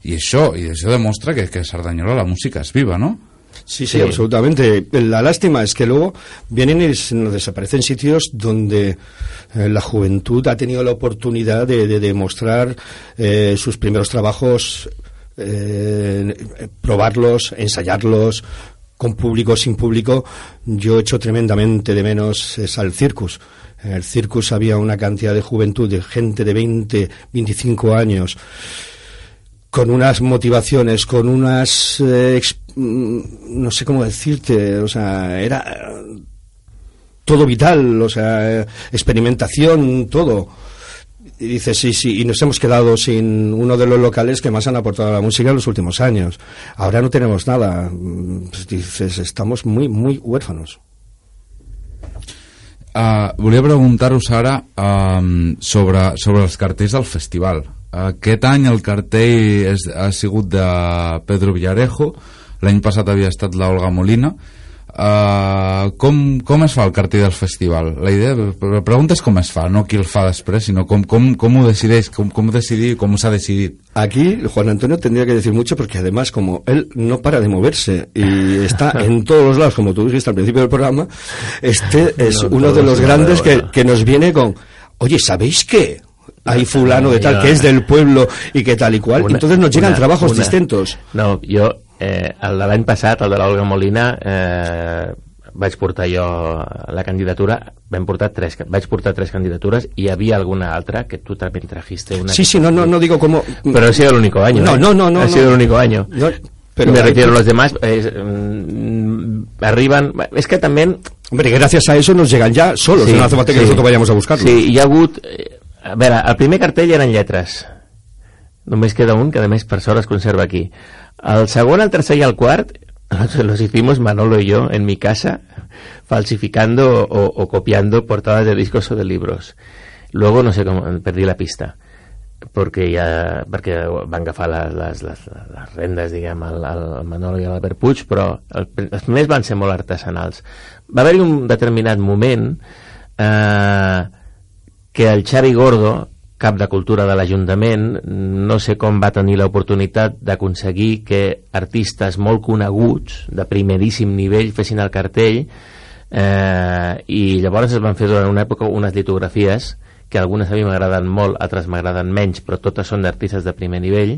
i això, i això demostra que, que a Cerdanyola la música és viva, no? Sí, sí, absolutamente. La lástima es que luego vienen y se nos desaparecen sitios donde eh, la juventud ha tenido la oportunidad de, de demostrar eh, sus primeros trabajos, eh, probarlos, ensayarlos con público, sin público. Yo echo tremendamente de menos es al circus. En el circus había una cantidad de juventud, de gente de 20, 25 años, con unas motivaciones, con unas, eh, mm, no sé cómo decirte, o sea, era eh, todo vital, o sea, eh, experimentación, todo. Y dices, sí, sí, y nos hemos quedado sin uno de los locales que más han aportado a la música en los últimos años. Ahora no tenemos nada. Mm, pues dices, estamos muy, muy huérfanos. Uh, volia preguntar-vos um, sobre, sobre els cartells del festival. Aquest any el cartell és, ha sigut de Pedro Villarejo, l'any passat havia estat la Olga Molina. Uh, com, com es fa el cartell del festival? La idea, la pregunta és com es fa, no qui el fa després, sinó com, com, com ho decideix, com, com ho decidir, com s'ha decidit. Aquí Juan Antonio tendría que decir mucho porque además como él no para de moverse y está en todos los lados, como tú dijiste al principio del programa, este es No, uno de los grandes que, que nos viene con, oye, ¿sabéis qué? Hay fulano de tal que es del pueblo y que tal y cual. Una- Entonces nos llegan una- trabajos una- distintos. No, jo, eh, el de l'any passat, el de l'Olga Molina, eh, vaig portar jo la candidatura, vam portar tres, vaig portar tres candidatures i hi havia alguna altra que tú también trajiste una. Sí, sí, no, no, no digo como... Pero ha sido el único año. No, ¿eh? no, no, no, Ha no. sido el único año. No, pero Me refiero, los demás eh, arriban... Es que también Hombre, gracias a eso nos llegan ya solos, Sí, no hace falta que sí. nosotros vayamos a buscarlos. Sí, hi ha hagut... eh, A veure, el primer cartell eren lletres. Només queda un, que a més per sort es conserva aquí. El segon, el tercer i el quart los hicimos Manolo y yo en mi casa falsificando o, o copiando portadas de discos o de libros. Luego, no sé cómo, perdí la pista. perquè, ja, perquè van agafar les, les, les, les rendes, diguem, al, al Manolo i a l'Albert Puig, però el, els primers van ser molt artesanals. Va haver-hi un determinat moment eh, que el Xavi Gordo, cap de cultura de l'Ajuntament, no sé com va tenir l'oportunitat d'aconseguir que artistes molt coneguts, de primeríssim nivell, fessin el cartell, eh, i llavors es van fer durant una època unes litografies que algunes a mi m'agraden molt, altres m'agraden menys, però totes són d'artistes de primer nivell.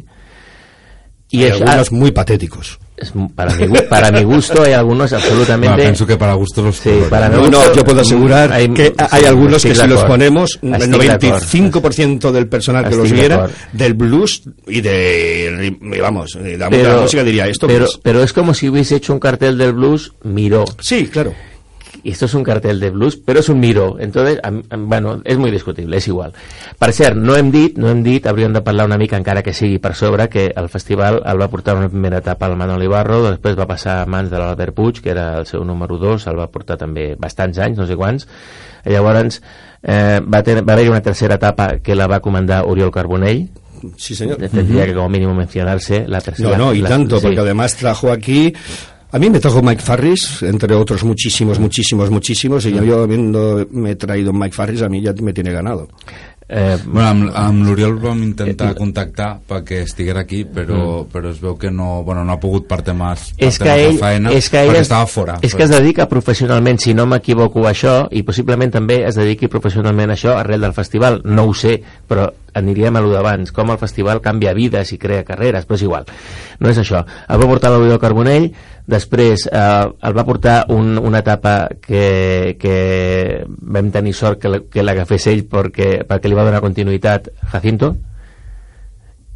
Y això- algunos muy patéticos. es- para, mi, para mi gusto hay algunos absolutamente... Bueno, pienso que para gusto los Sí, para No, gusto- no, yo puedo asegurar Hay- que sí, hay algunos que si los ponemos, el Estic d'acord. 95% del personal que los viera, del blues y de, vamos, de la, la música diría esto. pero, pues, pero es como si hubiese hecho un cartel del blues Miró. sí, claro. Y esto es un cartel de blues, pero es un Miró. Entonces, am- am- bueno, és muy discutible, és igual. Per cert, no hem dit, no hem dit, hauríem de parlar una mica, encara que sigui per sobre, que el festival el va portar una primera etapa al Manol Ibarro, després va passar a mans de l'Albert Puig, que era el seu número 2, el va portar també bastants anys, no sé quants. I llavors eh, va, ten, va haver una tercera etapa que la va comandar Oriol Carbonell, Sí, señor. tendría que como mínimo mencionarse la tercera. No, no, y la- tanto, sí. porque además trajo aquí... A mí me trajo Mike Farris, entre otros muchísimos, muchísimos, muchísimos, y yo habiendo me traído Mike Farris, a mí ya me tiene ganado. Eh, Bueno, amb, amb l'Oriol vam intentar contactar perquè estiguera aquí, però, però es veu que no, bueno, no ha pogut per temes, per és que temes ell, de faena, és que ell perquè es, estava fora. és que es dedica professionalment, si no m'equivoco a això, i possiblement també es dediqui professionalment a això arrel del festival, no ho sé, però aniríem a lo d'abans, com el festival canvia vides i crea carreres, però és igual, no és això. El va portar l'Oriol Carbonell, després eh, el va portar un, una etapa que, que vam tenir sort que, que l'agafés ell perquè, perquè li va donar continuïtat Jacinto,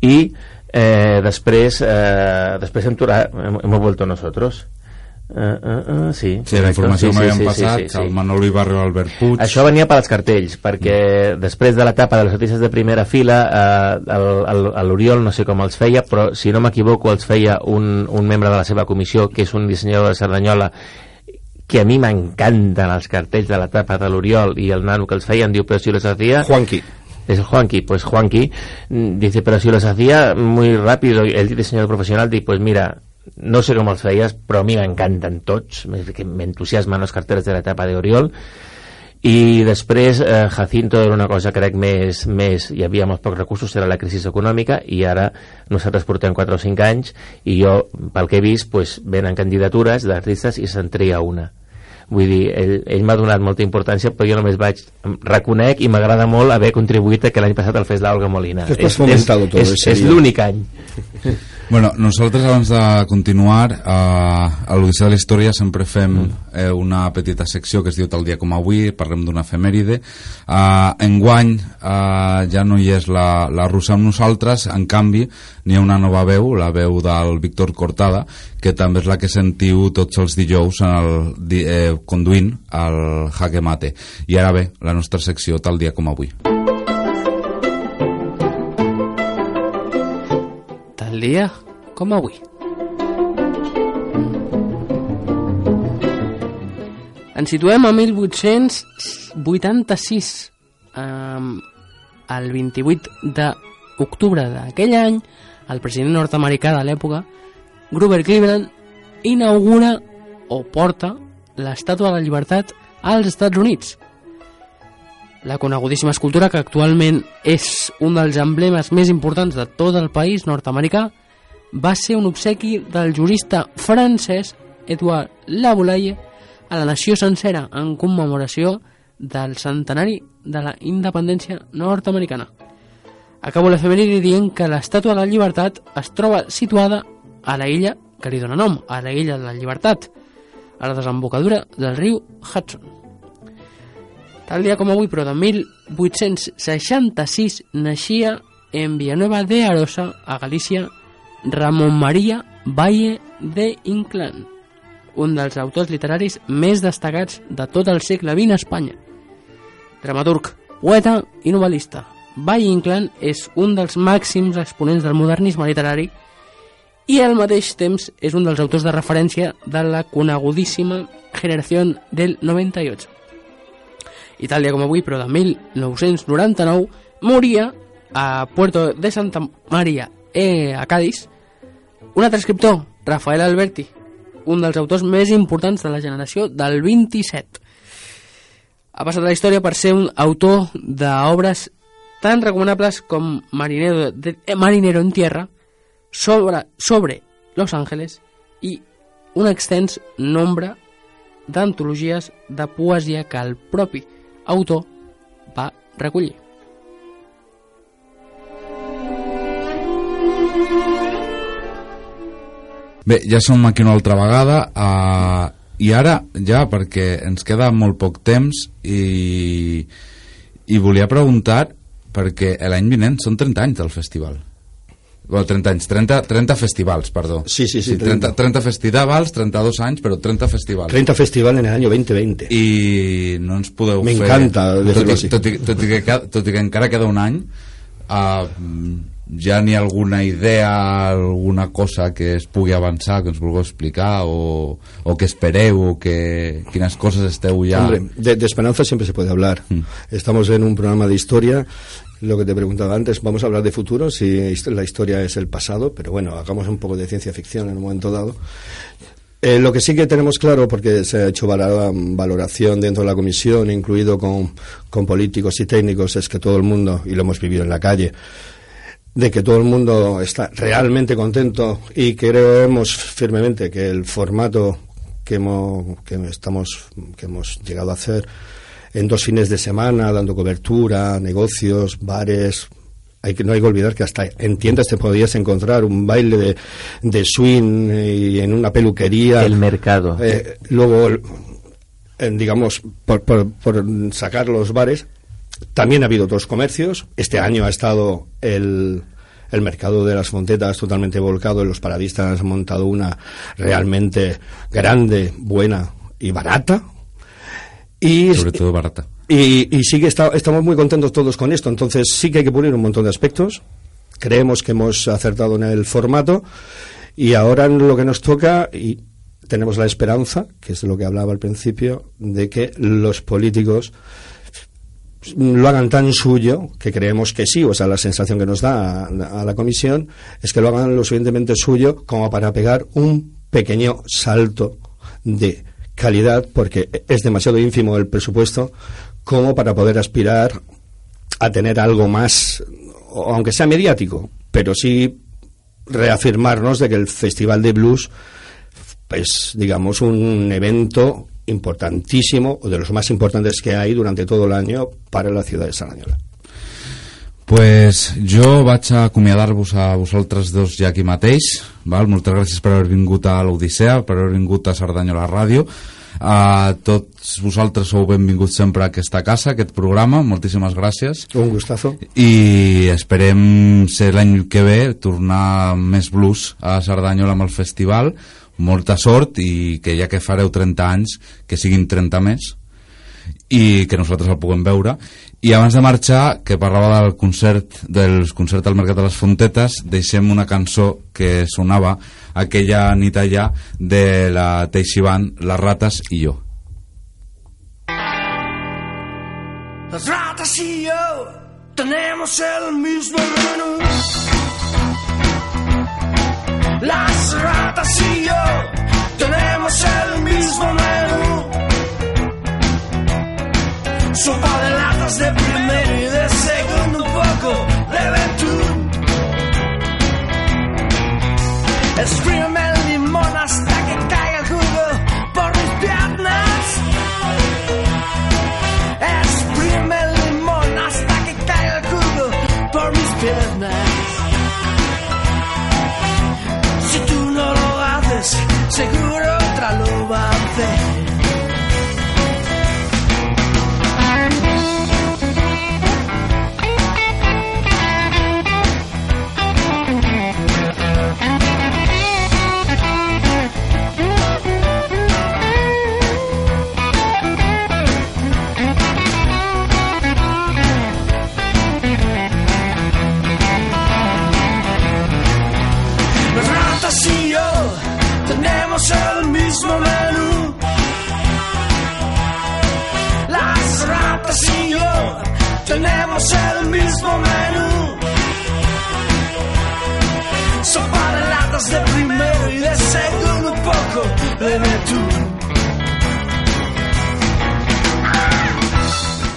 i eh, després eh, després hem, hem, hem vuelto nosotros uh, uh, uh, sí, Sí, la informació que m'havien sí, passat, sí, sí, el sí. Manolo Ibarro i l'Albert Puig... Això venia per als cartells, perquè després de l'etapa de les artistes de primera fila, eh, el- el- el- l'Oriol no sé com els feia, però si no m'equivoco els feia un, un membre de la seva comissió, que és un dissenyador de Cerdanyola, que a mi m'encanten els cartells de l'etapa de l'Oriol i el nano que els feien, diu, però si los hacía... Juanqui. Es Juanqui, pues Juanqui mm, dice, pero si los hacía muy rápido, el diseñador profesional dice, pues mira, no sé cómo los feías, però a mi m'encanten tots, m'entusiasmen els cartells de l'etapa d'Oriol, i després eh, Jacinto era una cosa crec més, més hi havia molts pocs recursos, era la crisi econòmica i ara nosaltres portem 4 o 5 anys i jo, pel que he vist pues, venen candidatures d'artistes i se'n tria una. Vull dir, ell, ell m'ha donat molta importància però jo només vaig, reconec i m'agrada molt haver contribuït a que l'any passat el fes l'Olga Molina. Todo és, ese és día. l'únic any Bueno, nosaltres abans de continuar eh, a l'Odissea de la Història sempre fem eh, una petita secció que es diu Tal dia com avui, parlem d'una efemèride. Eh, enguany eh, ja no hi és la, la russa amb nosaltres en canvi n'hi ha una nova veu la veu del Víctor Cortada que també és la que sentiu tots els dijous en el, eh, conduint al Jaque Mate. I ara bé, la nostra secció Tal dia com avui dia com avui. Ens situem a 1886. Um, el 28 d'octubre d'aquell any, el president nord-americà de l'època, Grover Cleveland, inaugura o porta l'estàtua de la llibertat als Estats Units. La conegudíssima escultura que actualment és un dels emblemes més importants de tot el país nord-americà va ser un obsequi del jurista francès Edouard Laboulaye a la nació sencera en commemoració del centenari de la independència nord-americana. Acabo l'efemèride dient que l'estàtua de la llibertat es troba situada a la illa que li dóna nom, a la illa de la llibertat, a la desembocadura del riu Hudson. Tal dia com avui, però de 1866, naixia en Villanueva de Arosa, a Galícia, Ramon Maria Valle de Inclán, un dels autors literaris més destacats de tot el segle XX a Espanya. Dramaturg, poeta i novel·lista, Valle Inclán és un dels màxims exponents del modernisme literari i al mateix temps és un dels autors de referència de la conegudíssima Generació del 98. I tal dia com avui, però de 1999, moria a Puerto de Santa Maria, eh, a Cádiz, un altre escriptor, Rafael Alberti, un dels autors més importants de la generació del 27. Ha passat a la història per ser un autor d'obres tan recomanables com Marinero, de, eh, Marinero en Tierra, sobre, sobre Los Ángeles i un extens nombre d'antologies de poesia que el propi autor va recollir. Bé, ja som aquí una altra vegada uh, i ara ja perquè ens queda molt poc temps i, i volia preguntar perquè l'any vinent són 30 anys del festival Bueno, 30 anys, 30, 30 festivals, perdó. Sí, sí, sí, 30, 30 festivals, 32 anys, però 30 festivals. 30 festival en el año 2020. I no ens podeu Me fer... encanta tot i, tot, i, tot, i que, tot i que encara queda un any, uh, ja n'hi ha alguna idea, alguna cosa que es pugui avançar, que ens vulgueu explicar, o, o que espereu, o que quines coses esteu ja... Hombre, de, de esperanza siempre se puede hablar. Mm. Estamos en un programa de historia. Lo que te preguntaba antes, vamos a hablar de futuro, si la historia es el pasado, pero bueno, hagamos un poco de ciencia ficción en un momento dado. Eh, lo que sí que tenemos claro, porque se ha hecho valora- valoración dentro de la comisión, incluido con, con políticos y técnicos, es que todo el mundo, y lo hemos vivido en la calle, de que todo el mundo está realmente contento y creemos firmemente que el formato que hemos, que estamos, que hemos llegado a hacer en dos fines de semana, dando cobertura, negocios, bares, hay que, no hay que olvidar que hasta en tiendas te podías encontrar un baile de, de swing y en una peluquería. El mercado. Eh, luego, eh, digamos, por, por- por sacar los bares, también ha habido otros comercios. Este año ha estado el, el mercado de las fontetas totalmente volcado. Los paradistas han montado una realmente grande, buena y barata. Y, Sobre todo barata. y, y sí que está- estamos muy contentos todos con esto. Entonces sí que hay que pulir un montón de aspectos. Creemos que hemos acertado en el formato y ahora lo que nos toca y tenemos la esperanza, que es de lo que hablaba al principio, de que los políticos lo hagan tan suyo que creemos que sí, o sea, la sensación que nos da a, a la comisión es que lo hagan lo suficientemente suyo como para pegar un pequeño salto de calidad, porque es demasiado ínfimo el presupuesto como para poder aspirar a tener algo más, aunque sea mediático, pero sí reafirmarnos de que el Festival de Blues es, digamos, un evento importantísimo, o de los más importantes que hay durante todo el año para la ciudad de Sardañola. Pues jo vaig a acomiadar-vos a vosaltres dos ja aquí mateix. Val? Moltes gràcies per haver vingut a l'Odissea, per haver vingut a Cerdanyola Ràdio. A tots vosaltres sou benvinguts sempre a aquesta casa, a aquest programa. Moltíssimes gràcies. Un gustazo. I esperem ser l'any que ve tornar més blues a Cerdanyola amb el festival. Molta sort i que ja que fareu 30 anys, que siguin 30 més i que nosaltres el puguem veure i abans de marxar, que parlava del concert del concert al Mercat de les Fontetes deixem una cançó que sonava aquella nit allà de la Teixi Band, Les rates i jo Las ratas y yo tenemos el mismo menú. Las ratas y yo tenemos el mismo menú. Sopa de latas de primero y de segundo un poco de betún. Exprime el limón hasta que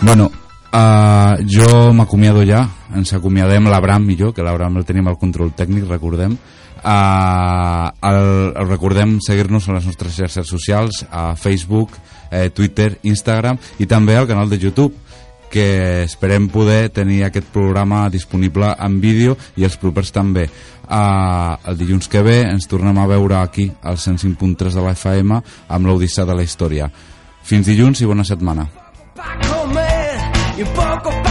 Bueno, uh, jo m'acomiado ja, ens acomiadem l'Abram i jo, que l'Abram el tenim al control tècnic, recordem. Uh, el, el recordem seguir-nos a les nostres xarxes socials, a Facebook, eh, Twitter, Instagram i també al canal de YouTube que esperem poder tenir aquest programa disponible en vídeo i els propers també. Uh, el dilluns que ve ens tornem a veure aquí al 105.3 de la FM amb l'Odissea de la Història. Fins dilluns i bona setmana. para comer